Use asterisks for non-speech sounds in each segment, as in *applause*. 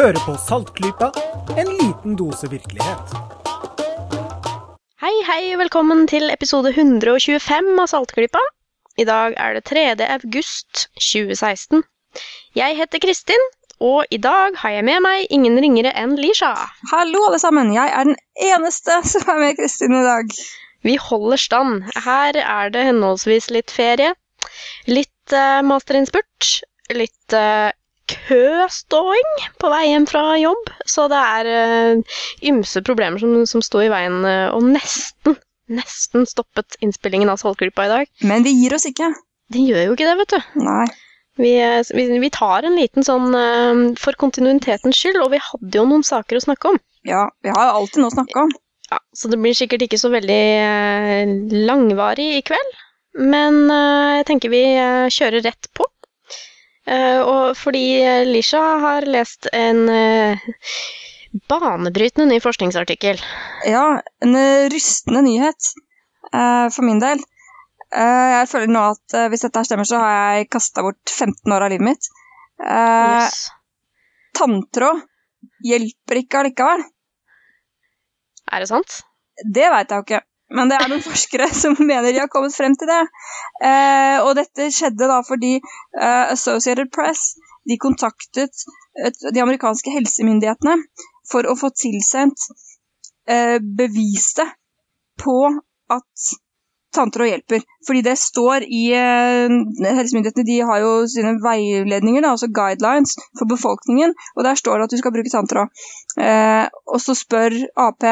Hører på Saltklypa, en liten dose virkelighet. Hei, hei, velkommen til episode 125 av Saltklypa. I dag er det 3. august 2016. Jeg heter Kristin, og i dag har jeg med meg ingen ringere enn Lisha. Hallo, alle sammen. Jeg er den eneste som er med Kristin i dag. Vi holder stand. Her er det henholdsvis litt ferie, litt uh, masterinnspurt, litt uh, køståing på vei hjem fra jobb. Så det er uh, ymse problemer som, som sto i veien, uh, og nesten, nesten stoppet innspillingen av Saltklypa i dag. Men vi gir oss ikke. Det gjør jo ikke det, vet du. Nei. Vi, vi, vi tar en liten sånn for kontinuitetens skyld, og vi hadde jo noen saker å snakke om. Ja, vi har alltid noe å snakke om. Ja, Så det blir sikkert ikke så veldig langvarig i kveld, men jeg tenker vi kjører rett på. Og fordi Lisha har lest en banebrytende ny forskningsartikkel. Ja, en rystende nyhet for min del. Jeg føler nå at hvis dette stemmer, så har jeg kasta bort 15 år av livet mitt. Yes. Tanntråd hjelper ikke allikevel. Er det sant? Det veit jeg jo ikke. Men det er noen forskere *laughs* som mener de har kommet frem til det. og dette skjedde da fordi Associated Press de kontaktet de amerikanske helsemyndighetene for å få tilsendt beviset på at tanntråd hjelper. Fordi det står i eh, Helsemyndighetene de har jo sine veiledninger, da, altså guidelines, for befolkningen, og der står det at du skal bruke tanntråd. Eh, og så spør Ap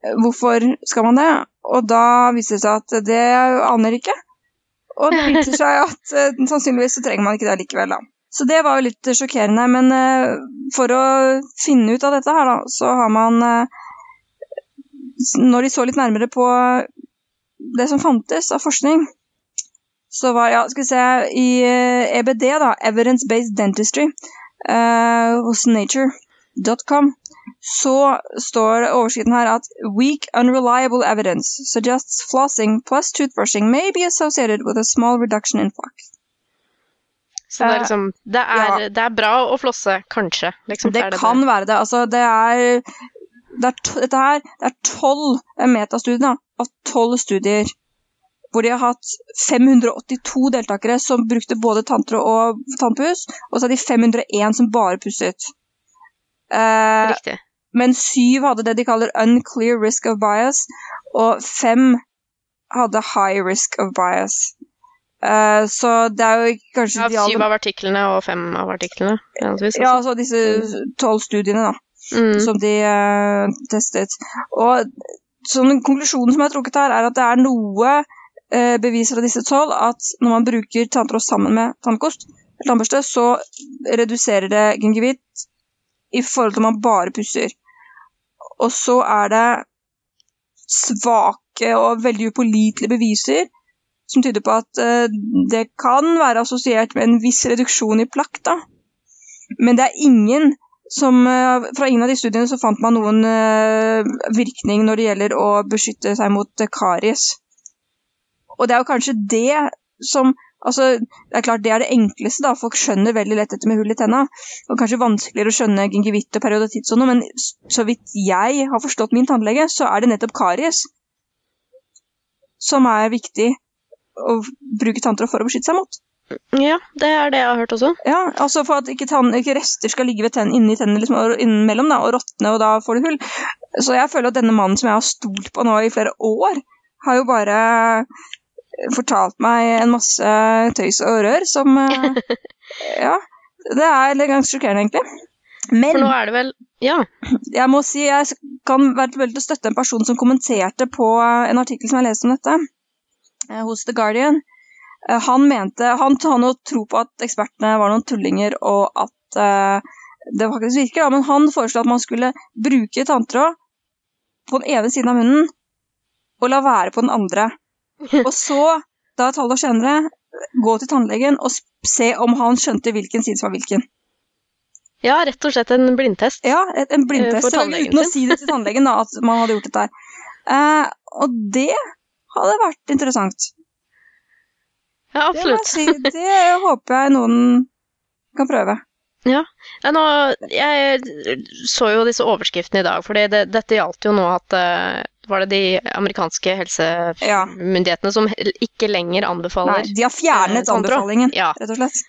hvorfor skal man det, og da viser det seg at det aner ikke. Og det viser seg at uh, sannsynligvis så trenger man ikke det likevel, da. Så det var jo litt sjokkerende, men uh, for å finne ut av dette her, da, så har man uh, Når de så litt nærmere på det som fantes av forskning, så var ja, skal vi se, i EBD, da, Evidence Based Dentistry, hos hos nature.com, så står overskriften her at weak, unreliable evidence suggests flossing plus toothbrushing may be associated with a small reduction in flock». Så det er Eh, liksom Det er, ja. det er bra å flosse, kanskje. Liksom, Det det, kan være det. Altså, det er, det er her det er tolv metastudier da, av tolv studier. Hvor de har hatt 582 deltakere som brukte både tanntråd og tannpuss. Og så er de 501 som bare pusset. Eh, Riktig. men syv hadde det de kaller unclear risk of bias, og fem hadde high risk of bias. Uh, så det er jo kanskje ja, syv av artiklene og fem av artiklene. Ja, altså. altså disse tolv studiene, da. Mm. som de uh, testet. Og sånn, konklusjonen som er trukket her, er at det er noe uh, bevis fra disse tolv at når man bruker tanntråd sammen med tannkost, tannbørste, så reduserer det gingivitt i forhold til om man bare pusser. Og så er det svake og veldig upålitelige beviser som tyder på at eh, det kan være assosiert med en viss reduksjon i plakk, da. Men det er ingen som eh, Fra ingen av de studiene så fant man noen eh, virkning når det gjelder å beskytte seg mot karies. Og det er jo kanskje det som Altså, det er klart det er det enkleste, da. Folk skjønner veldig lett dette med hull i tenna. Og kanskje vanskeligere å skjønne gingivitt og periodontitt sånn, men så vidt jeg har forstått min tannlege, så er det nettopp karies som er viktig å bruke tanntråd for å beskytte seg mot. Ja, det er det jeg har hørt også. Ja, altså for at ikke, tann, ikke rester skal ligge ved tenn, inni tennene liksom, og innimellom da, og råtne, og da får du hull. Så jeg føler at denne mannen som jeg har stolt på nå i flere år, har jo bare fortalt meg en masse tøys og rør som eh, *laughs* Ja. Det er litt ganske sjokkerende, egentlig. Men For nå er det vel Ja. jeg må si jeg kan være veldig til å støtte en person som kommenterte på en artikkel som jeg leste om dette, eh, hos The Guardian. Eh, Han mente Han hadde noe tro på at ekspertene var noen tullinger, og at uh, det faktisk virker, da, men han foreslo at man skulle bruke tanntråd på den ene siden av munnen og la være på den andre. *laughs* Og så, da et halvt år senere, gå til tannlegen og se om han skjønte hvilken side som var hvilken. ja, rett og slett en blindtest. Ja, et, en Eh, blindtest. Uten å si det til tannlegen da, at man hadde gjort dette her. Eh, og det hadde vært interessant. Ja, Det, absolutt. si. det håper jeg noen kan prøve. Ja, nå, jeg så jo disse overskriftene i dag, for det, dette gjaldt jo nå at uh, var det de amerikanske helsemyndighetene som ikke lenger anbefaler Nei, de har fjernet eh, anbefalingen, ja. rett og slett.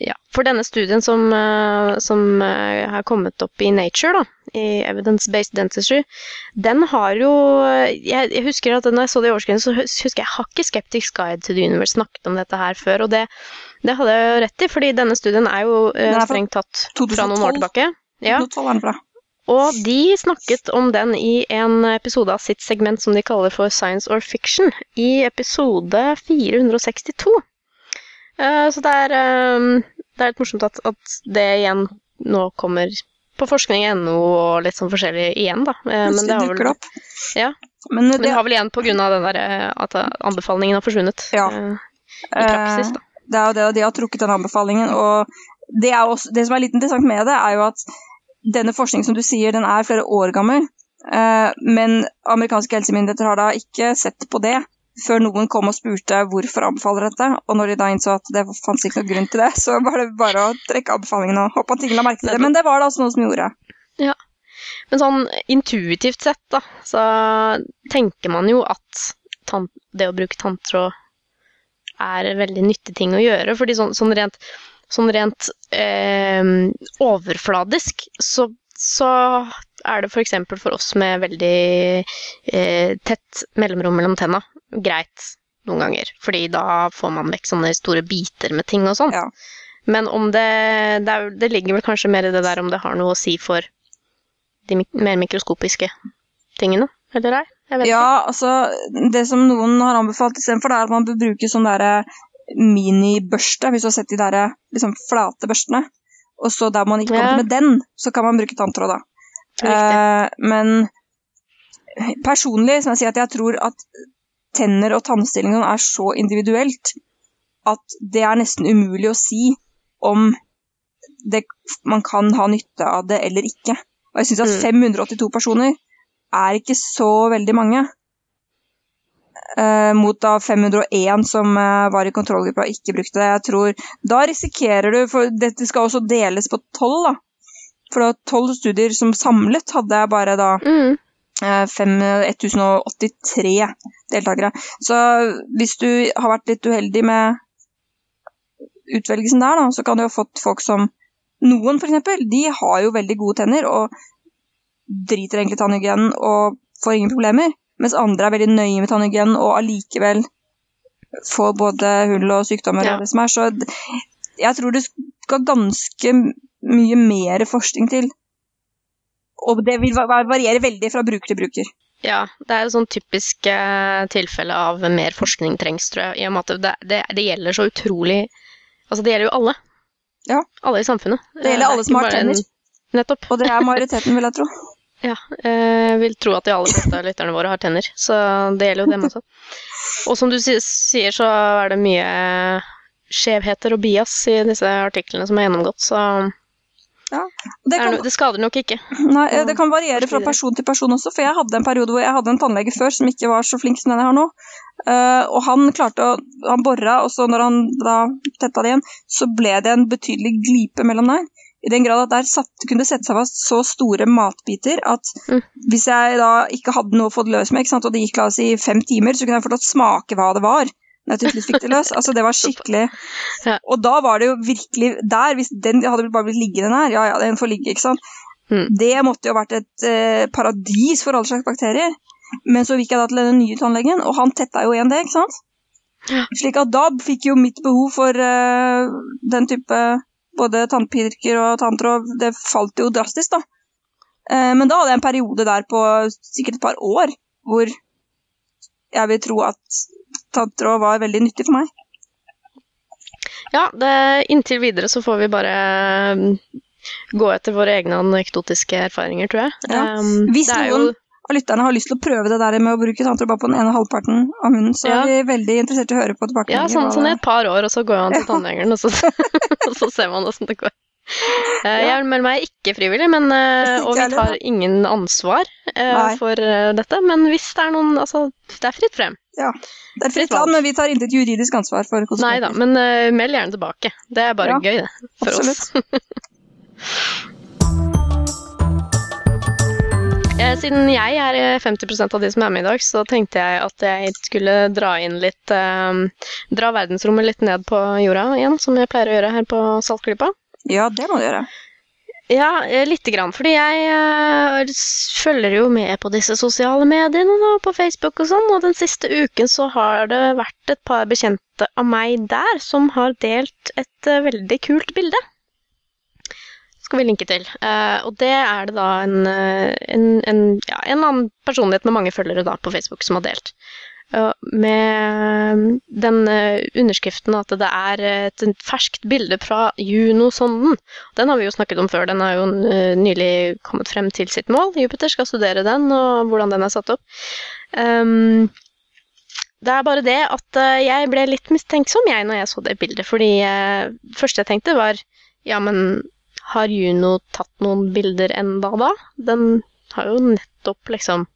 Ja, for denne studien som, uh, som har kommet opp i Nature, da, i Evidence-Based Dentistry, den har jo jeg, jeg, husker at når jeg så det i overskriften, så husker jeg har ikke Skeptics Guide to the Universe snakket om dette her før, og det det hadde jeg jo rett i, fordi denne studien er jo eh, er strengt tatt fra noen år tilbake. Ja. 2012 Og de snakket om den i en episode av sitt segment som de kaller for Science or Fiction, i episode 462. Uh, så det er, um, det er litt morsomt at, at, det igjen nå kommer på forskning.no og litt sånn forskjellig igjen, da. Uh, men det har vel Ja. Men det, men det har vel igjen på grunn av den der, at anbefalingen har forsvunnet. Ja. I praksis, da. Det er jo det, og de har trukket den anbefalingen. Og det, også, det, som er litt interessant med det, er jo at denne forskningen som du sier, den er flere år gammel. Eh, men amerikanske helsemyndigheter har da ikke sett på det før noen kom og spurte hvorfor anbefaler dette. Og når de da innså at det fantes ikke noen grunn til det, så var det bare å trekke anbefalingen og håpe at ingen la merke til det. Men det var det altså noe som gjorde. Ja. Men sånn intuitivt sett, da, så tenker man jo at det å bruke tanntråd er en veldig nyttig ting å gjøre. fordi sånn, sånn rent, sånn rent eh, overfladisk så, så, er det f.eks. For, for oss med veldig eh, tett mellomrom mellom tenna greit noen ganger. Fordi da får man vekk sånne store biter med ting og sånn. Ja. Men om det, det, er, det, ligger vel kanskje mer i det der om det har noe å si for de mer mikroskopiske tingene, eller ei? Ja, altså Det som noen har anbefalt istedenfor, er at man bør bruke sånn derre minibørste, hvis du har sett de der liksom, flate børstene. Og så der man ikke kommer ja. med den, så kan man bruke tanntråd, da. Uh, men personlig som jeg sier at jeg tror at tenner og tannstilling er så individuelt at det er nesten umulig å si om det, man kan ha nytte av det eller ikke. Og jeg syns at 582 mm. personer er ikke så veldig mange. Uh, mot da 501 som uh, var i kontrollgruppa og ikke brukte det. Jeg tror, Da risikerer du, for dette skal også deles på tolv, da. For var tolv studier som samlet hadde jeg bare da mm. uh, 5, 1083 deltakere. Så hvis du har vært litt uheldig med utvelgelsen der, da, så kan du ha fått folk som Noen, f.eks., de har jo veldig gode tenner, og driter egentlig i tannhygienen og får ingen problemer, mens andre er veldig nøye med tannhygienen og allikevel får både hull og sykdommer ja. og det som er. Så jeg tror det skal ganske mye mer forskning til. Og det vil variere veldig fra bruker til bruker. Ja, det er et sånn typisk uh, tilfelle av mer forskning trengs, tror jeg. I og med at det, det, det, gjelder så utrolig Altså, det gjelder jo alle. Ja. Alle i samfunnet. Det gjelder alle som har tenner. Nettopp. Og det er majoriteten, vil jeg tro. Ja, jeg vil tro at de aller fleste av lytterne våre har tenner, så det gjelder jo dem også. Og som du sier, så er det mye skjevheter og bias i disse artiklene som er gjennomgått, så ja, det, kan, det, skader nok ikke. Nei, det kan variere fra person til person også, for jeg hadde en periode hvor jeg hadde en tannlege før som ikke var så flink som den jeg har nå. Uh, og han klarte å Han bora, og så når han da tetta det igjen, så ble det en betydelig glipe mellom der. I den grad at der satt, kunne det sette seg fast så store matbiter at mm. hvis jeg da ikke hadde noe å få det løs med, og det gikk la oss si fem timer, så kunne jeg fått smake hva det var. Når jeg til slutt fikk det løs. Altså, det var *laughs* skikkelig Og da var det jo virkelig der, hvis den hadde bare blitt liggende der, ja ja, den får ligge, ikke sant. Mm. Det måtte jo vært et eh, paradis for alle slags bakterier. Men så gikk jeg da til den nye tannlegen, og han tetta jo igjen det, ikke sant. Slik at da fikk jo mitt behov for uh, den type både tannpirker og tanntråd, det falt jo drastisk, da. Eh, men da hadde jeg en periode der på sikkert et par år hvor jeg vil tro at tanntråd var veldig nyttig for meg. Ja, det, inntil videre så får vi bare mm, gå etter våre egne anekdotiske erfaringer, tror jeg. Ja. Um, Hvis noen jo og lytterne har lyst til å prøve det der med å bruke tanntråd bare på den ene halvparten av munnen, så ja. er vi veldig interessert i å høre på tilbakemeldinger. Ja, sånn, sånn i et par år, og så går man til tannlegeren, og, *laughs* *laughs* og, så ser man åssen det går. Uh, jeg melder meg ikke frivillig, men, uh, og vi tar ingen ansvar uh, for dette. Men hvis det er noen Altså, det er fritt frem. Ja. Det er Fritt land, men vi tar intet juridisk ansvar for Nei konsekvenser. da, men eh, meld gjerne tilbake. Det er bare Ja, gøy, det. For oss. *laughs* Eh, Siden jeg er eh, 50% av de som er med i dag, så tenkte jeg at jeg skulle dra inn litt eh, Dra verdensrommet litt ned på jorda igjen, som jeg pleier å gjøre her på Saltklypa. Ja, det må du gjøre. Ja, eh, lite grann. Fordi jeg eh, følger jo med på disse sosiale mediene da, på Facebook og sånn, og den siste uken så har det vært et par bekjente av meg der som har delt et eh, veldig kult bilde. Skal vi linke til. Eh, og det er det da en, eh, en, en, ja, en annen personlighet med mange følgere da på Facebook som har delt. Med den eh, underskriften at det er et, ferskt bilde fra Juno-sonden. Den har vi jo snakket om før. Den har jo nylig kommet frem til sitt mål. Jupiter skal studere den, og hvordan den er satt opp. Um, det er bare det at jeg ble litt mistenksom jeg når jeg så det bildet. Fordi uh, første jeg tenkte var ja, men har Juno tatt noen bilder enda da? Den har jo nettopp liksom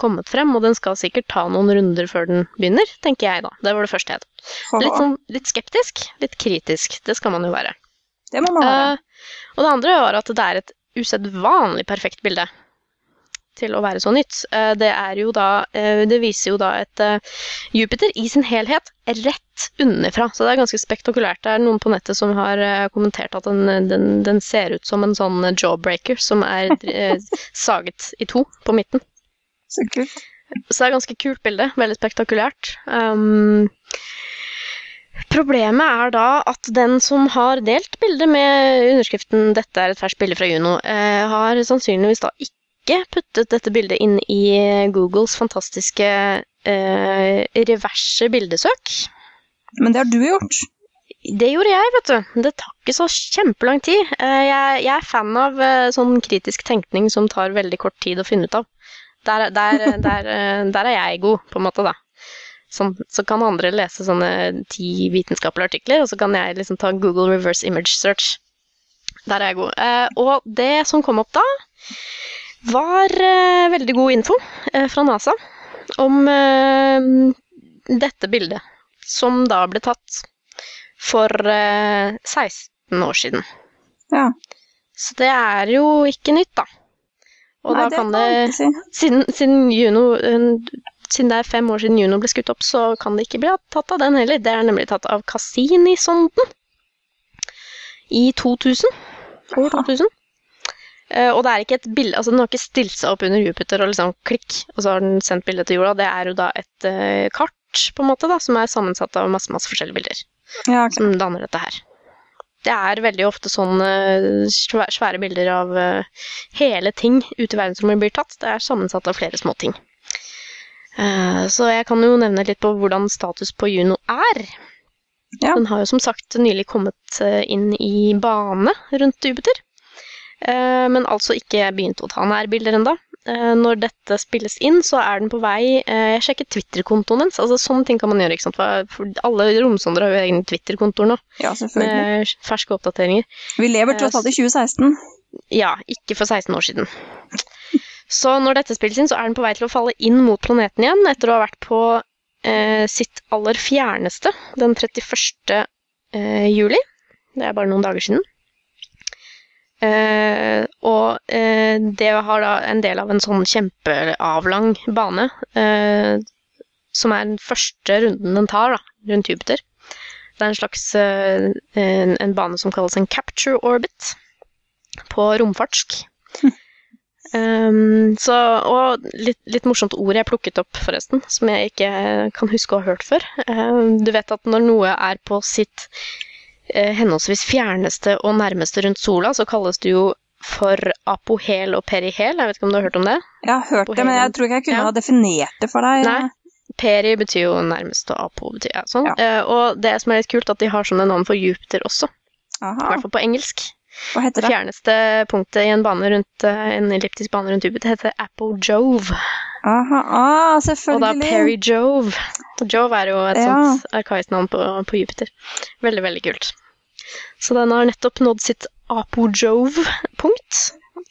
kommet frem, og den skal sikkert ta noen runder før den begynner, tenker jeg da. Det var det første jeg tok. Litt, sånn, litt skeptisk, litt kritisk. Det skal man jo være. Det må man være. Uh, og det andre var at det er et usedvanlig perfekt bilde til å være så nytt. Eh, det da eh, Det viser jo da et eh, Jupiter i sin helhet rett underfra. Så det er ganske spektakulært. Det er noen på nettet som har kommentert at den, den, den ser ut som en sånn jawbreaker som er *laughs* saget i to på midten. Så kult. Så det er et ganske kult bilde. Veldig spektakulært. Um, problemet er da at den som har delt bildet med underskriften 'Dette er et ferskt bilde fra Juno', eh, har sannsynligvis da ikke puttet dette bildet inn i Googles fantastiske eh, reverse bildesøk. Men det har du gjort. Det gjorde jeg, vet du. Det tar ikke så kjempelang tid. Eh, Jeg, jeg er fan av eh, sånn kritisk tenkning som tar veldig kort tid å finne ut av. Der, der, *laughs* der, eh, der er jeg god, på en måte, da. Sånn, så kan andre lese sånne ti vitenskapelige artikler, og så kan jeg liksom ta Google reverse image search. Der er jeg god. Og det som kom opp da, var eh, veldig god info eh, fra NASA om eh, dette bildet, som da ble tatt for eh, 16 år siden. Ja. Så det er jo ikke nytt, da. Og Nei, da kan det ikke si. siden, siden, Juno, siden det er fem år siden Juno ble skutt opp, så kan det ikke bli tatt av den heller. Det er nemlig tatt av Cassini-sonden i 2000. År 2000. Eh, og det er ikke et bilde, altså den har ikke stilt seg opp under Jupiter og liksom klikk, og så har den sendt bildet til jorda. Det er jo da et uh, kart, på en måte, da, som er sammensatt av masse, masse forskjellige bilder Ja, okay. som danner dette her. Det er veldig ofte sånne svæ- svære bilder av uh, hele ting ute i verdensrommet blir tatt. Det er sammensatt av flere små ting. Eh, så jeg kan jo nevne litt på hvordan status på Juno er. Ja. Den har jo som sagt nylig kommet eh, inn i bane rundt Jupiter. Eh, men altså ikke begynt å ta nærbilder ennå. Når dette spilles inn, så er den på vei eh, Jeg sjekker Twitter-kontoen dens. Altså, sånne ting kan man gjøre. ikke sant? For- alle romsonder har jo egne Twitter-kontoer nå ja, selvfølgelig. med ferske oppdateringer. Vi lever tross alt i 2016. Ja, ikke for 16 år siden. Så når dette spilles inn, så er den på vei til å falle inn mot planeten igjen, etter å ha vært på eh, sitt aller fjerneste den 31. Eh, juli. Det er bare noen dager siden. Eh, og eh, det har da en del av en sånn kjempeavlang bane, eh, som er den første runden den tar da, rundt Jupiter. Det er en slags en, en bane som kalles en capture orbit på romfartsk. Um, *laughs* så, og litt, litt morsomt ord jeg plukket opp, forresten, som jeg ikke kan huske å ha hørt før. Um, du vet at når noe er på sitt henholdsvis fjerneste og nærmeste rundt sola, så kalles det jo for apohel og perihel. Jeg vet ikke om du har hørt om det? Jeg har hørt apohel. det, men jeg tror ikke jeg kunne Ja. ha definert det for deg. Nei. Peri betyr jo nærmest, og apo betyr ja, sånn. Ja. Eh, og det som er litt kult, at de har sånne navn for Jupiter også. I hvert fall på engelsk. Hva heter Det det? fjerneste punktet i en, bane rundt, eh, en elliptisk bane rundt Jupiter heter Apojove. Aha, ah, Og da selvfølgelig. Peri-Jove. Jove er jo et Ja. sånt arkaisk navn på, på Jupiter. Veldig, veldig kult. Så den har nettopp nådd sitt apo-jove-punkt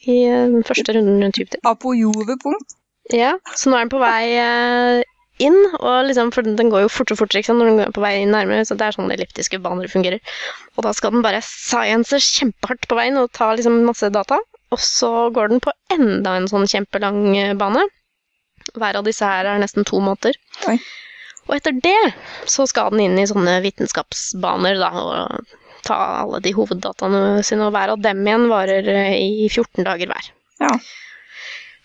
i eh, den første runden rundt Jupiter. Apo-jove-punkt? Ja, så nå er den på vei eh, inn, og liksom, for den går jo fortere og fortere ikke sant, når den går på vei nærmere, så det er sånn elliptiske baner fungerer. Og da skal den bare science kjempehardt på veien og ta liksom masse data, og så går den på enda en sånn kjempelang eh, bane. Hver av disse her er nesten to måneder. Oi. Og etter det så skal den inn i sånne vitenskapsbaner, da, og ta alle de hoveddataene sine, og hver av dem igjen varer eh, i 14 dager hver. Ja.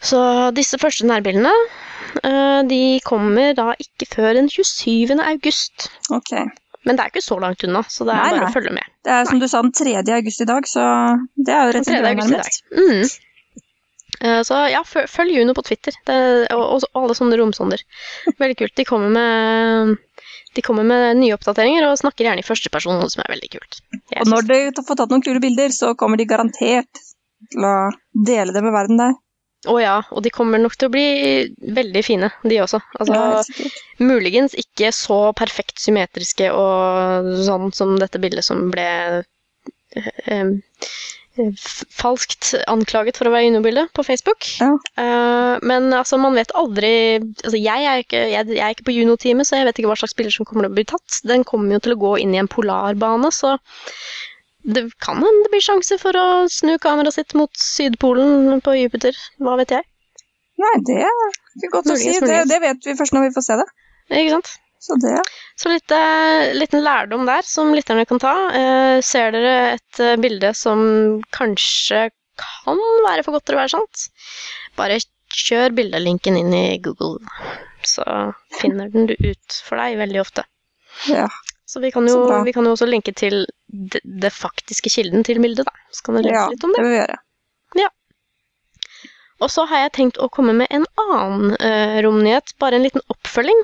Så disse første nærbildene eh, de kommer da ikke før den 27. august. Ok. Men det er ikke så langt unna, så det er Nei, bare nei. å følge med. Det er som du sa, den 3. august i dag, så det er jo rett og slett nærmest. Mm. Eh, Så ja, følg Juno på Twitter, det, og, og alle sånne romsonder. *laughs* Veldig kult. De kommer med de kommer med nye oppdateringer og snakker gjerne i første person, noe som er veldig kult. Jeg Og når de får tatt noen kule bilder, så kommer de garantert til å dele det med verden der. Å ja, og de kommer nok til å bli veldig fine, de også. Altså, Ja. Muligens ikke så perfekt symmetriske og sånn som dette bildet som ble eh, eh, falskt anklaget for å være Juno-bilde på Facebook. Ja. Uh, men altså, man vet aldri altså, jeg, er ikke, jeg, jeg er ikke på Juno-teamet, så jeg vet ikke hva slags bilder som kommer til å bli tatt. Den kommer jo til å gå inn i en polarbane, så det kan hende det blir sjanse for å snu kameraet sitt mot Sydpolen på Jupiter. Hva vet jeg? Nei, det er ikke godt å si. Det, det vet vi først når vi får se det. Ikke sant? Så det Så litt eh, liten lærdom der som lytterne kan ta. Eh, ser dere et eh, bilde som kanskje kan være for godt til å være sant, bare kjør bildelinken inn i Google, så finner den du ut for deg veldig ofte. Ja. Så vi kan jo, vi kan jo også linke til det, det faktiske kilden til bildet, da. Så kan du lese ja, litt om det. det vil vi gjøre. Og så har jeg tenkt å komme med en annen uh, romnyhet, bare en liten oppfølging.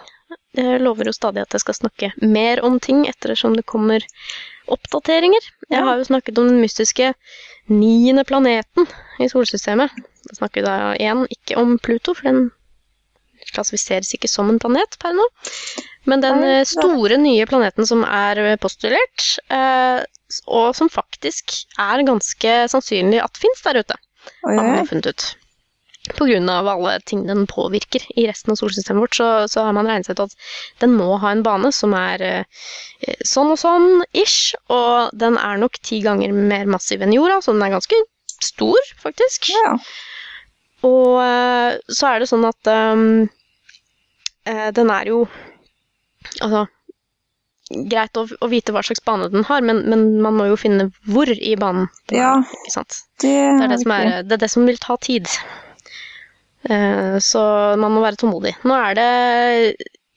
Jeg lover jo stadig at jeg skal snakke mer om ting ettersom det kommer oppdateringer. Jeg har jo snakket om den mystiske niende planeten i solsystemet. Da snakker vi da igjen ikke om Pluto, for den klassifiseres ikke som en planet per nå. Men den eh, store nye planeten som er eh, postulert, eh, og som faktisk er ganske sannsynlig at fins der ute har man funnet ut. Av alle ting den påvirker i resten av solsystemet vårt, så, så har man regnet seg til at den må ha en bane som er eh, sånn og sånn ish, og den er nok ti ganger mer massiv enn jorda, så den er ganske stor, faktisk. Ja. Og eh, så er det sånn at um, eh, den er jo Altså Greit å, å vite hva slags bane den har, men, men man må jo finne hvor i banen den Ja. er. Ikke sant? Det, Det er det, som er, det er det som vil ta tid. Eh, så man må være tålmodig. Nå er det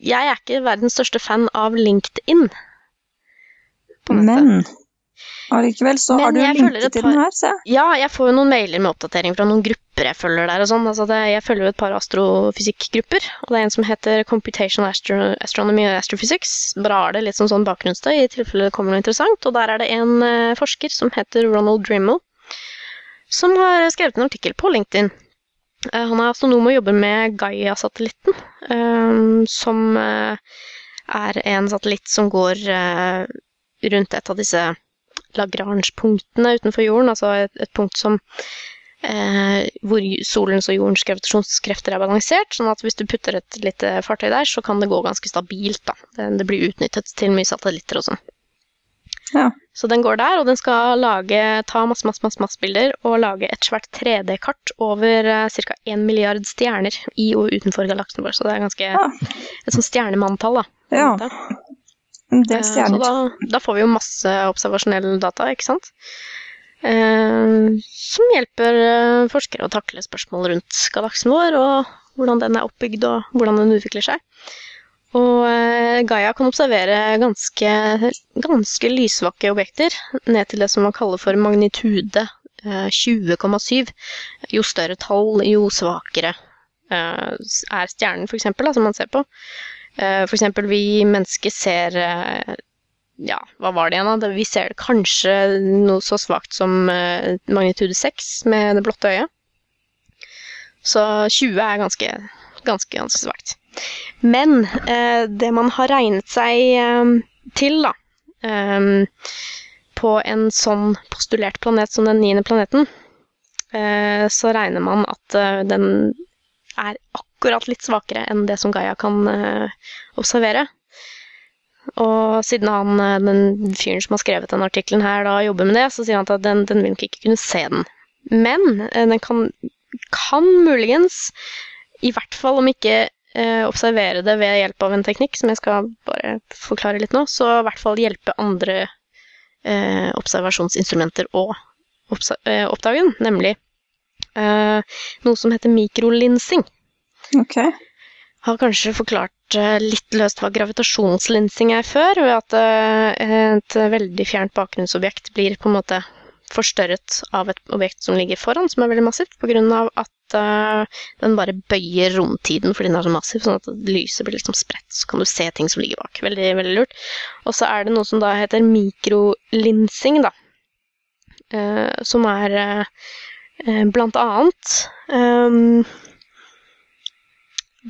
Jeg er ikke verdens største fan av LinkedIn. Men allikevel så Men har du linket et til par- den her, se. Ja, jeg får jo noen mailer med oppdatering fra noen grupper jeg følger der og sånn. Altså jeg følger jo et par astrofysikkgrupper, og det er en som heter Computational Astro Astronomy and Astrophysics. Bare har det litt som sånn bakgrunnsstøy i tilfelle det kommer noe interessant. Og der er det en eh, forsker som heter Ronald Drimmel, som har skrevet en artikkel på LinkedIn. Eh, han er astronom og jobber med Gaia-satellitten, eh, som eh, er en satellitt som går eh, rundt et av disse Lagrange-punktene utenfor jorden, altså et, et punkt som eh, hvor solens og jordens gravitasjonskrefter er balansert, sånn at hvis du putter et lite fartøy der, så kan det gå ganske stabilt. da. Det, det blir utnyttet til mye satellitter og sånn. Ja. Så den går der, og den skal lage, ta masse, masse, masse, masse bilder og lage et svært 3D-kart over uh, ca. 1 milliard stjerner i og utenfor galaksen vår. Så det er ganske Ja. et sånt stjernemanntall, da. Ja. En del Uh, Så da, da får vi jo masse observasjonell data, ikke sant? Uh, som hjelper uh, forskere å takle spørsmål rundt galaksen vår, og hvordan den er oppbygd, og hvordan den utvikler seg. Og eh, Gaia kan observere ganske, ganske lysvakke objekter, ned til det som man kaller for magnitude eh, 20,7. Jo større tall, jo svakere eh, er stjernen, eksempel, som man ser på. F.eks. Vi mennesker ser eh, Ja, hva var det igjen, da? Vi ser kanskje noe så svakt som eh, magnitude 6 med det blotte øyet. Så 20 er ganske, ganske, ganske svakt. Men eh, det man har regnet seg eh, til, da eh, På en sånn postulert planet som den niende planeten, så regner man at den er akkurat litt svakere enn det som Gaia kan observere. Og siden han, den fyren som har skrevet den artikkelen her, da jobber med det, så sier han at den, den vil nok ikke kunne se den. Men den kan, kan muligens, i hvert fall om ikke observere det ved hjelp av en teknikk, som jeg skal bare forklare litt nå, så i hvert fall hjelpe andre eh, observasjonsinstrumenter å oppsa- eh, oppdage den, nemlig eh, noe som heter mikrolinsing. Ok. Har kanskje forklart eh, litt løst hva gravitasjonslinsing er før, ved at eh, et veldig fjernt bakgrunnsobjekt blir på en måte forstørret av et objekt som ligger foran, som er veldig massivt, av at uh, den bare bøyer romtiden fordi den er så massiv, sånn at lyset blir liksom spredt, så kan du se ting som ligger bak. Veldig, veldig lurt. Og så er det noe som da heter mikrolinsing, da. Uh, som er uh, blant annet um,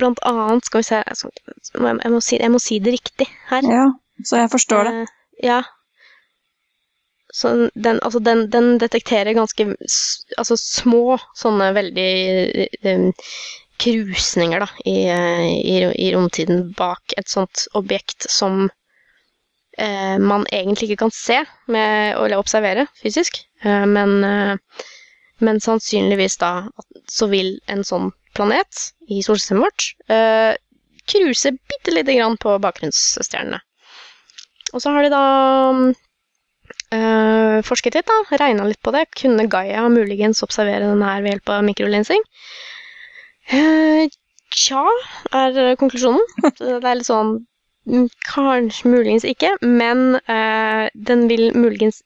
Blant annet Skal vi se jeg, må si, jeg må si det riktig her. Ja, så jeg forstår det. Ja. Så den, altså den, den detekterer ganske altså små, sånne veldig um, krusninger da, i, i, i romtiden bak et sånt objekt som uh, man egentlig ikke kan se med, eller observere fysisk, Uh, men, uh, men sannsynligvis da så vil en sånn planet i solsystemet vårt kruse bitte lite grann på bakgrunnsstjernene. Og så har de da øh, forsket litt, da, regna litt på det. Kunne Gaia muligens observere den her ved hjelp av mikrolinsing? Uh, tja, er konklusjonen. *laughs* Det er litt sånn mm, Kanskje muligens ikke, men eh, den vil muligens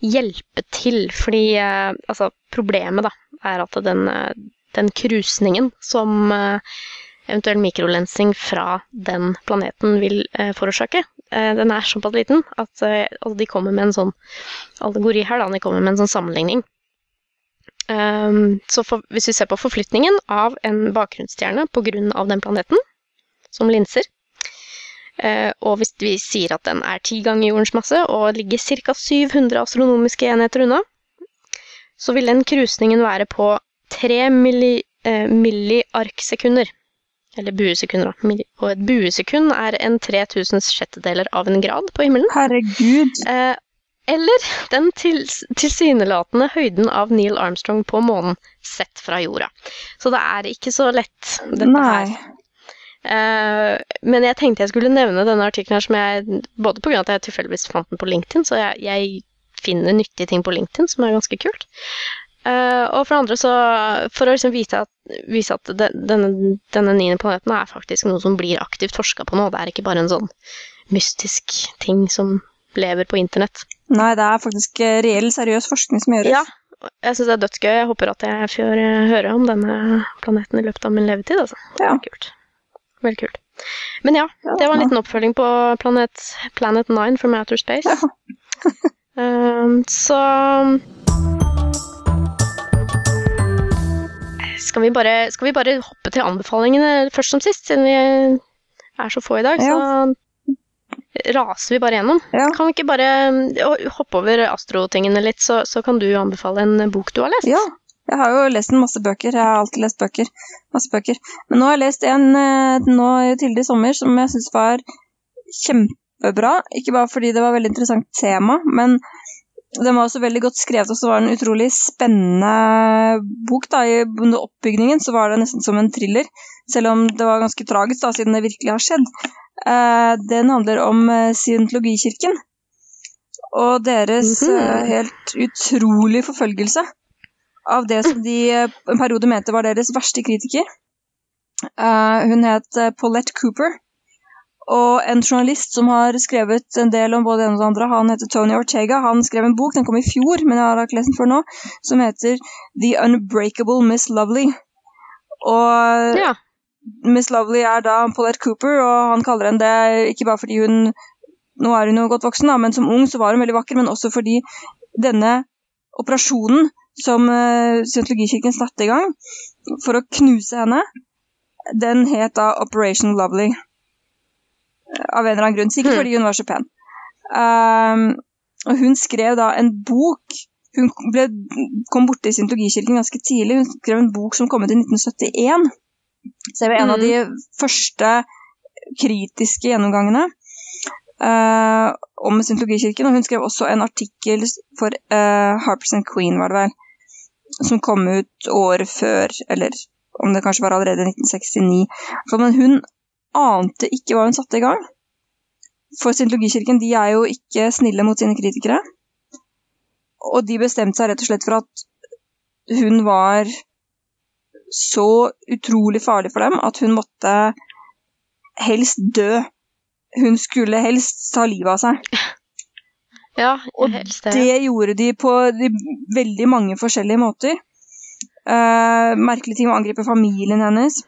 hjelpe til, fordi eh, altså, problemet da, er at den, eh, den krusningen som eh, eventuell mikrolensing fra den planeten vil eh, forårsake, eh, den er såpass liten at eh, altså de kommer med en sånn allegori her, da, de kommer med en sånn sammenligning. Ehm, så for, hvis vi ser på forflytningen av en bakgrunnsstjerne av den planeten, som linser, og hvis vi sier at den er ti ganger jordens masse og ligger ca. 700 astronomiske enheter unna, så vil den krusningen være på 3 milli, milliarksekunder. Eller buesekunder, da. Og et buesekund er en 3000 sjettedeler av en grad på himmelen. Herregud. Eh, eller den til, tilsynelatende høyden av Neil Armstrong på månen sett fra jorda. Så det er ikke så lett, dette Nei. her. Eh, men jeg tenkte jeg skulle nevne denne artikkelen her som jeg Både pga. at jeg tilfeldigvis fant den på LinkedIn, så jeg, jeg finner nyttige ting på LinkedIn som er ganske kult. Eh, og for det andre så For å liksom vise at, vise at denne, denne niende planeten er faktisk noe som blir aktivt forska på nå. Det er ikke bare en sånn mystisk ting som lever på internett. Nei, det er faktisk eh, reell, seriøs forskning som gjøres. Ja, jeg syns det er dødsgøy. Jeg håper at jeg får eh, høre om denne planeten i løpet av min levetid. Altså. Ja. kult. Veldig kult. Men ja, Ja, det var en liten oppfølging på Planet, Planet 9 from Outer Space. Ja. uh, *laughs* så skal vi, bare, skal vi bare hoppe til anbefalingene først som sist, siden vi er så få i dag? Så raser vi bare gjennom. Ja. Kan vi ikke bare hoppe over astrotingene litt, så, så kan du anbefale en bok du har lest? Ja, jeg har jo lest en masse bøker. Jeg har alltid lest bøker. Masse bøker. Men nå har jeg lest en eh, nå tidligere i sommer som jeg syns var kjempebra. Ikke bare fordi det var et veldig interessant tema, men den var også veldig godt skrevet, og så var det en utrolig spennende bok. da. I oppbygningen så var det nesten som en thriller, selv om det var ganske tragisk, da, siden det virkelig har skjedd. Eh, den handler om eh, scientologikirken og deres Mhm. eh, helt utrolig forfølgelse av det som de en periode mente var deres verste kritiker. Eh, hun het Paulette Cooper. Og en journalist som har skrevet en del om både det ene og det andre, han heter Tony Ortega. Han skrev en bok, den kom i fjor, men jeg har ikke lest den før nå, som heter The Unbreakable Miss Lovely. Og Ja. Miss Lovely er da Paulette Cooper, og han kaller henne det ikke bare fordi hun Nå er hun jo godt voksen, da, men som ung så var hun veldig vakker, men også fordi denne operasjonen som uh, Scientologikirken satte i gang for å knuse henne, den het da Operation Lovely. Av en eller annen grunn. Sikkert Hmm. fordi hun var så pen. Um, og hun skrev da en bok Hun ble, kom borti Scientologikirken ganske tidlig. Hun skrev en bok som kom ut i 1971 Så det var en av de første kritiske gjennomgangene uh, om Scientologikirken. Og hun skrev også en artikkel for uh, Harpers and Queen, var det vel, som kom ut året før, eller om det kanskje var allerede i 1969. Men hun ante ikke hva hun satte i gang. For Scientologikirken de er jo ikke snille mot sine kritikere. Og de bestemte seg rett og slett for at hun var så utrolig farlig for dem at hun måtte helst dø. Hun skulle helst ta livet av seg. Ja, Og helst det. det gjorde de på de, veldig mange forskjellige måter. Uh, merkelige ting å angripe familien hennes.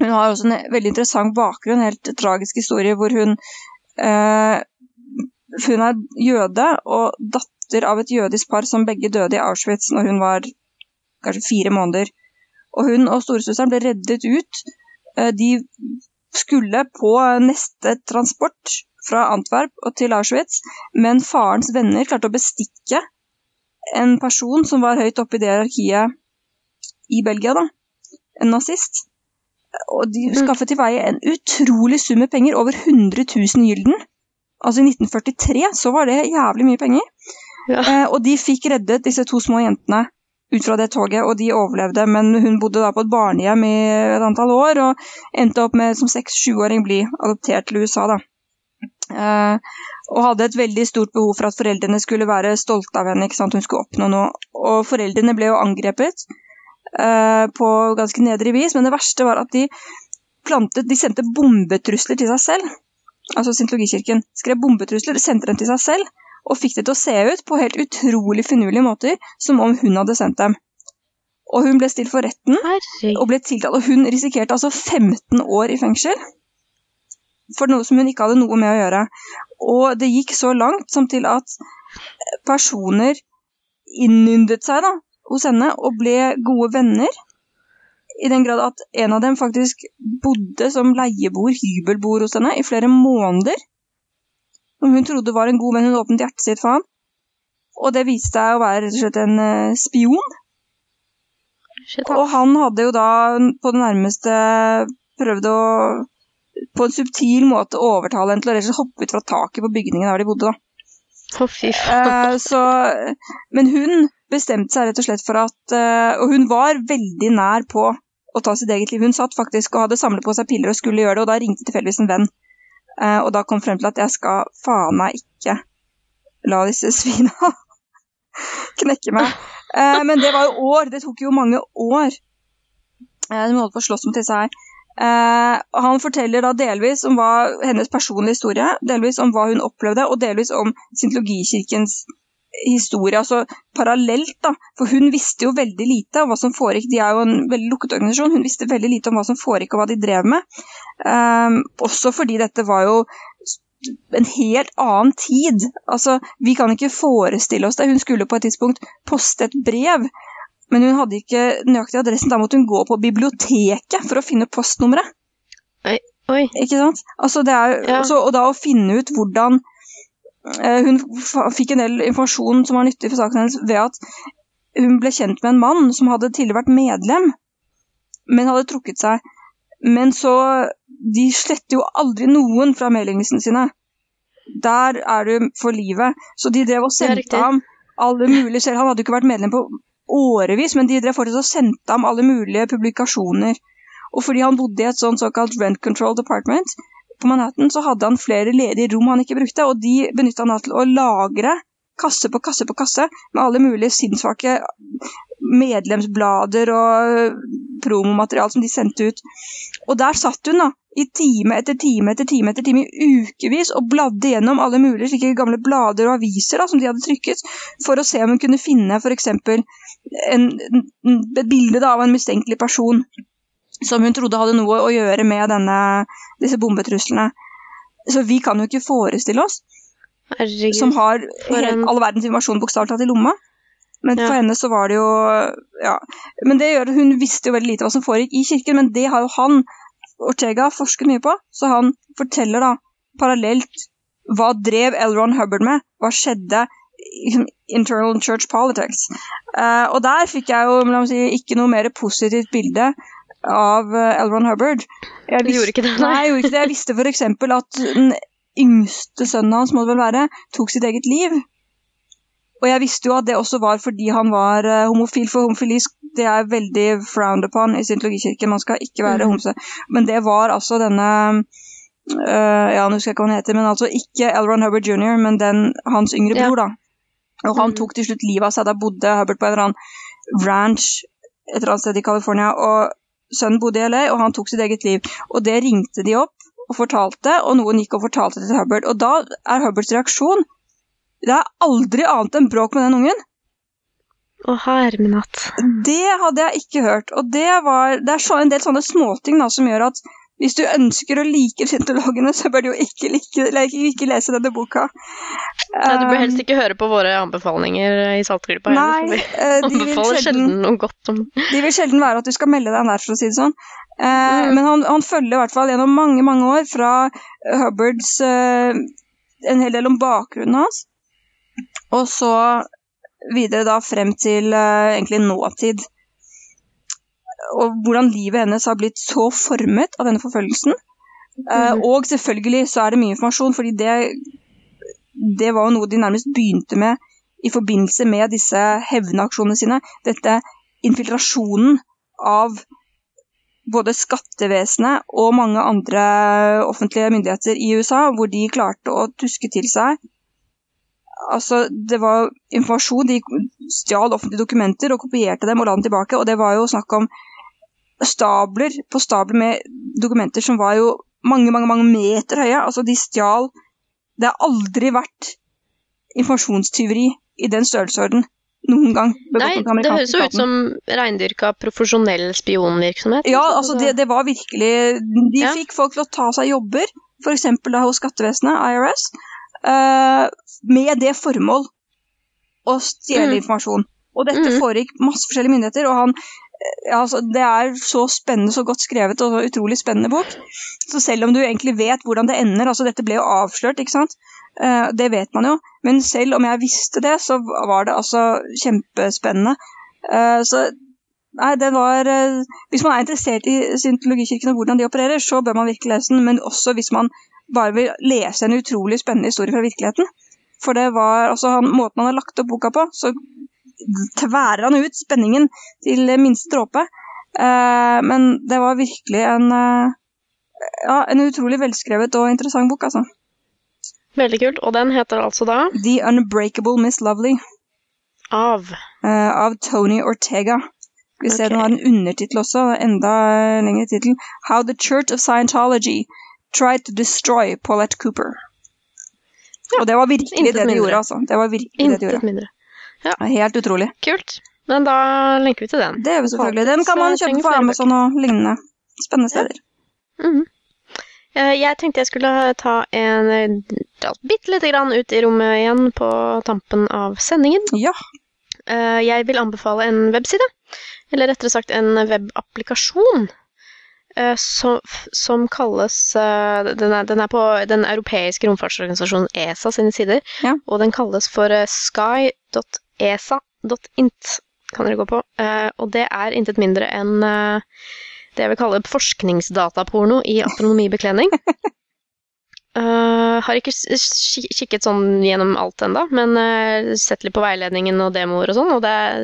Hun har også en veldig interessant bakgrunn, en helt tragisk historie, hvor hun eh, Hun er jøde og datter av et jødisk par som begge døde i Auschwitz når hun var kanskje fire måneder. Og hun og storesøsteren ble reddet ut. Eh, de skulle på neste transport fra Antwerp og til Auschwitz, men farens venner klarte å bestikke en person som var høyt oppe i det hierarkiet i Belgia, da. En nazist. Og de skaffet til veie en utrolig sum med penger, over 100 000 gylden. Altså i 1943 så var det jævlig mye penger. Ja. Eh, og de fikk reddet disse to små jentene ut fra det toget, og de overlevde. Men hun bodde da på et barnehjem i et antall år, og endte opp med som seks-sjuåring bli adoptert til USA, da. Eh, og hadde et veldig stort behov for at foreldrene skulle være stolte av henne. ikke sant? Hun skulle oppnå noe. Og foreldrene ble jo angrepet på ganske nedrig vis, men det verste var at de plantet De sendte bombetrusler til seg selv. Altså Scientologikirken skrev bombetrusler, sendte dem til seg selv, og fikk det til å se ut på helt utrolig finurlige måter, som om hun hadde sendt dem. Og hun ble stilt for retten Herregud. og ble tiltalt, og hun risikerte altså 15 år i fengsel for noe som hun ikke hadde noe med å gjøre. Og det gikk så langt som til at personer innyndet seg da, hos henne og ble gode venner. I den grad at en av dem faktisk bodde som leieboer, hybelboer hos henne, i flere måneder. Som hun trodde var en god venn. Hun åpnet hjertet sitt for ham. Og det viste seg å være rett og slett en uh, spion. Shit, Og han hadde jo da på det nærmeste prøvd å på en subtil måte overtale henne til å rett og slett hoppe ut fra taket på bygningen der de bodde. da. Faen. Eh, så, men hun bestemte seg rett og slett for at eh, Og hun var veldig nær på å ta sitt eget liv. Hun satt faktisk og hadde samlet på seg piller og skulle gjøre det, og da ringte tilfeldigvis en venn. Eh, og da kom frem til at jeg skal faen meg ikke la disse *laughs* svina knekke meg. Eh, men det var jo år. Det tok jo mange år. De holdt på å slåss mot disse her. Uh, han forteller da delvis om hva, hennes personlige historie, delvis om hva hun opplevde, og delvis om Scientologikirkens historie. Altså parallelt, da. For hun visste jo veldig lite om hva som foregikk. De er jo en veldig lukket organisasjon. Hun visste veldig lite om hva som foregikk, og hva de drev med. Um, også fordi dette var jo en helt annen tid. Altså, vi kan ikke forestille oss det. Hun skulle på et tidspunkt poste et brev men hun hadde ikke nøyaktig adressen. Da måtte hun gå på biblioteket for å finne postnummeret. Oi. Ikke sant? Altså, det er, Ja. så, og da å finne ut hvordan Hun fikk en del informasjon som var nyttig for saken hennes ved at hun ble kjent med en mann som hadde tidligere vært medlem, men hadde trukket seg. Men så De sletter jo aldri noen fra mailinglistene sine. Der er du for livet. Så de drev og sendte ham alle mulige selv. Han hadde jo ikke vært medlem på årevis, men de drev fortsatt og sendte ham alle mulige publikasjoner. Og fordi han bodde i et sånt såkalt rent control department på Manhattan, så hadde han flere ledige rom han ikke brukte, og de benytta han da til å lagre kasse på kasse på kasse med alle mulige sinnssvake medlemsblader og promomaterial som de sendte ut. Og der satt hun da, i time etter time etter time etter time i ukevis og bladde gjennom alle mulige slike gamle blader og aviser da, som de hadde trykket, for å se om hun kunne finne f.eks. Et bilde da, av en mistenkelig person som hun trodde hadde noe å gjøre med denne, disse bombetruslene. Så vi kan jo ikke forestille oss, Herregud. som har en- all verdens informasjon bokstavelig talt i lomma. Men Ja. for henne så var det jo Ja. Men det gjør Hun visste jo veldig lite hva som foregikk i kirken, men det har jo han, Ortega, forsket mye på. Så han forteller da parallelt hva drev L. Ron Hubbard med? Hva skjedde liksom, internal church politics? Uh, og der fikk jeg jo si, ikke noe mer positivt bilde av Elron. Ron Hubbard. Jeg visste, gjorde ikke det, nei. Nei, jeg gjorde ikke det. Jeg visste f.eks. at den yngste sønnen hans, må det vel være, tok sitt eget liv. Og jeg visste jo at det også var fordi han var eh, homofil, for homofili det er veldig frowned upon i syntologikirken. Man skal ikke være mm. homse. Men det var altså denne øh, Ja, nå husker jeg ikke hva han heter, men altså ikke L. Ron Hubbard jr., men den, hans yngre Ja. bror, da. Og han Mhm. tok til slutt livet av seg. Da bodde Hubbard på en eller annen ranch et eller annet sted i California, og sønnen bodde i LA, og han tok sitt eget liv. Og det ringte de opp og fortalte, og noen gikk og fortalte det til Hubbard. Og da er Hubbards reaksjon Det er aldri annet enn bråk med den ungen. Å, hermenatt. Det hadde jeg ikke hørt. Og det, var, det er så, en del sånne småting da, som gjør at hvis du ønsker å like scientologene, så bør du jo ikke, like, ikke, lese denne boka. Nei, du bør Um, helst ikke høre på våre anbefalinger i Saltgruppa. heller, Nei, for eh, vi anbefaler sjelden, noe godt om de vil sjelden være at du skal melde deg nær, for å si det sånn. Eh, Mm. Men han, han følger i hvert fall gjennom mange mange år fra Hubbards eh, en hel del om bakgrunnen hans, og så videre da frem til egentlig nåtid. Og hvordan livet hennes har blitt så formet av denne forfølgelsen. Mm. Og selvfølgelig så er det mye informasjon, fordi det, det var jo noe de nærmest begynte med i forbindelse med disse hevnaksjonene sine. Dette infiltrasjonen av både skattevesenet og mange andre offentlige myndigheter i USA, hvor de klarte å tuske til seg Altså, det var informasjon. De stjal offentlige dokumenter og kopierte dem og la dem tilbake. Og det var jo snakk om stabler på stabler med dokumenter som var jo mange, mange, mange meter høye. Altså, de stjal Det har aldri vært informasjonstyveri i den størrelsesorden noen gang. Nei, det høres jo ut som reindyrka profesjonell spionvirksomhet. Ja, altså det, det var virkelig De Ja. fikk folk til å ta seg jobber, f.eks. hos skattevesenet, IRS, eh, med det formål å stjele Mm. informasjon. Og dette Mm. foregikk masse forskjellige myndigheter, og han eh, ja, altså, Det er så spennende, så godt skrevet og så utrolig spennende bok. Så selv om du egentlig vet hvordan det ender altså Dette ble jo avslørt, ikke sant? Uh, det vet man jo. Men selv om jeg visste det, så var det altså kjempespennende. Uh, så Nei, det var uh, Hvis man er interessert i syntologikirken og hvordan de opererer, så bør man virkelig lese den, men også hvis man bare vil lese en utrolig spennende historie fra virkeligheten. For det var altså han, måten han har lagt opp boka på, så tværer han ut spenningen til minste dråpe. Eh, men det var virkelig en eh, ja, en utrolig velskrevet og interessant bok, altså. Veldig kult. Og den heter altså da The Unbreakable Miss Lovely Av eh, av Tony Ortega. Vi ser okay. Den har en undertittel også, enda lengre tittel. How the Church of Scientology tried to destroy Paulette Cooper. Ja, Og det var virkelig intet det de mindre. gjorde, altså. Det var virkelig det de intet gjorde. mindre. Er Helt utrolig. Kult. Men da lenker vi til den. Det gjør vi selvfølgelig. Den kan man kjøpe på Amazon og lignende spennende steder. Ja. Mm -hmm. Jeg tenkte jeg skulle ta en eh, bitte lite grann ut i rommet igjen på tampen av sendingen. Ja. Eh, Jeg vil anbefale en webside, eller rettere sagt en webapplikasjon, eh, som, som kalles eh, den er, den er på den europeiske romfartsorganisasjonen ESA sine sider, Ja. og den kalles for eh, sky.esa.int, kan dere gå på. Eh, Og det er intet mindre enn eh, det jeg vil kalle forskningsdataporno i astronomibekledning. *laughs* Eh, har ikke kikket sånn gjennom alt ennå, men uh, sett litt på veiledningen og demoer og sånn, og det er,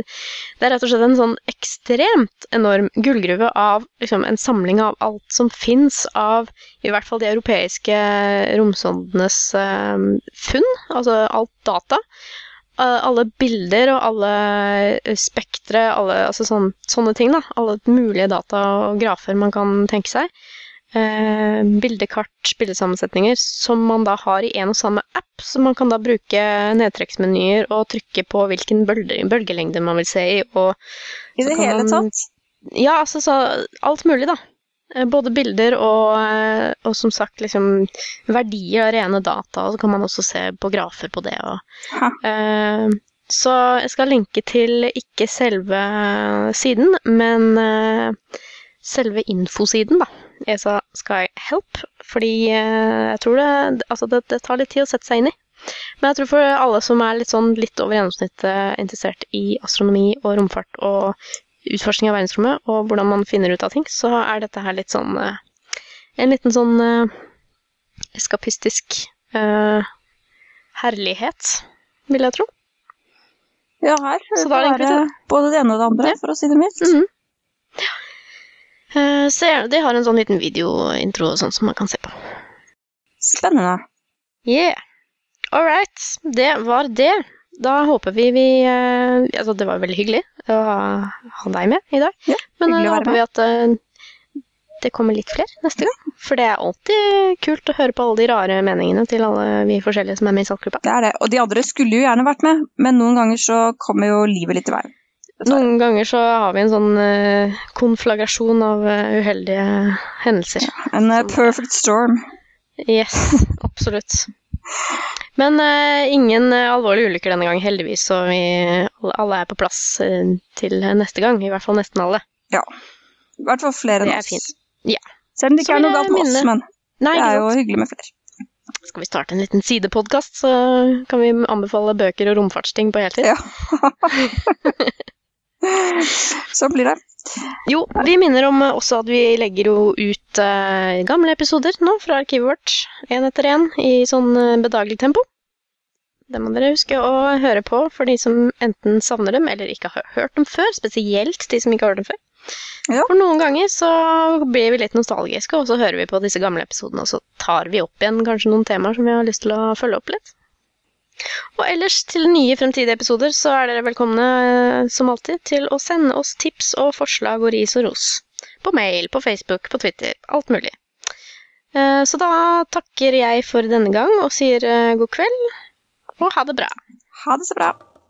det er rett og slett en sånn ekstremt enorm gullgruve av liksom, en samling av alt som fins av i hvert fall de europeiske romsondenes uh, funn, altså alt data. Alle bilder og alle spektre, alle altså sånn, sånne ting, da. Alle mulige data og grafer man kan tenke seg bildekart, bildesammensetninger, som man da har i en og samme app, så man kan da bruke nedtrekksmenyer og trykke på hvilken bølgelengde man vil se i, og I det hele man- tatt. ja, altså så alt mulig, da. Eh, Både bilder og, eh, og som sagt liksom verdier av rene data, og så kan man også se på grafer på det. Og, eh, så jeg skal linke til ikke selve siden, men uh, selve infosiden, da. ESA Sky Help. Fordi eh, jeg tror det, altså det, det tar litt tid å sette seg inn i. Men jeg tror for alle som er litt sånn litt over gjennomsnittet interessert i astronomi og romfart og utforskning av verdensrommet og hvordan man finner ut av ting, så er dette her litt sånn eh, En liten sånn eh, eskapistisk uh, herlighet, vil jeg tro. Ja, her Så da er det egentlig både det ene og det andre, Ja. for å si det mildt. Mhm. Eh, så jeg- de har en sånn liten videointro og sånn som man kan se på. Spennende. Yeah. All right. Det var det. Da håper vi vi eh, Altså, det var veldig hyggelig å ha, ha deg med i dag. Ja, Men da å håper vi at eh, det kommer litt flere neste gang. For det er alltid kult å høre på alle de rare meningene til alle vi forskjellige som er med i Saltgruppa. Det er det. Og de andre skulle jo gjerne vært med, men noen ganger så kommer jo livet litt i veien. Noen ganger så har vi en sånn uh, konflagrasjon av uh, uheldige hendelser. En eh, perfect storm. Yes, *laughs* absolutt. Men uh, ingen alvorlige ulykker denne gang, heldigvis, så vi, alle, er på plass til neste gang. I hvert fall nesten alle. Ja. I hvert fall flere Det enn oss. fint. Ja. Selv om det ikke er noe galt med oss, men Nei, det er jo hyggelig med flere. Skal vi starte en liten sidepodkast, så kan vi anbefale bøker og romfartsting på heltid? Ja. *laughs* *laughs* *laughs* Sånn blir det. Jo, vi minner om eh, også at vi legger jo ut eh, gamle episoder nå fra arkivet vårt, én etter én, i sånn eh, bedagelig tempo. Det må dere huske å høre på for de som enten savner dem eller ikke har hørt dem før. Spesielt de som ikke har hørt dem før. Ja. For noen ganger så blir vi litt nostalgiske, og så hører vi på disse gamle episodene, og så tar vi opp igjen kanskje noen temaer som vi har lyst til å følge opp litt. Og ellers til nye fremtidige episoder så er dere velkomne eh, som alltid til å sende oss tips og forslag og ris og ros. På mail, på Facebook, på Twitter. Alt mulig. Eh, Så da takker jeg for denne gang og sier eh, god kveld og ha det bra. Ha det så bra.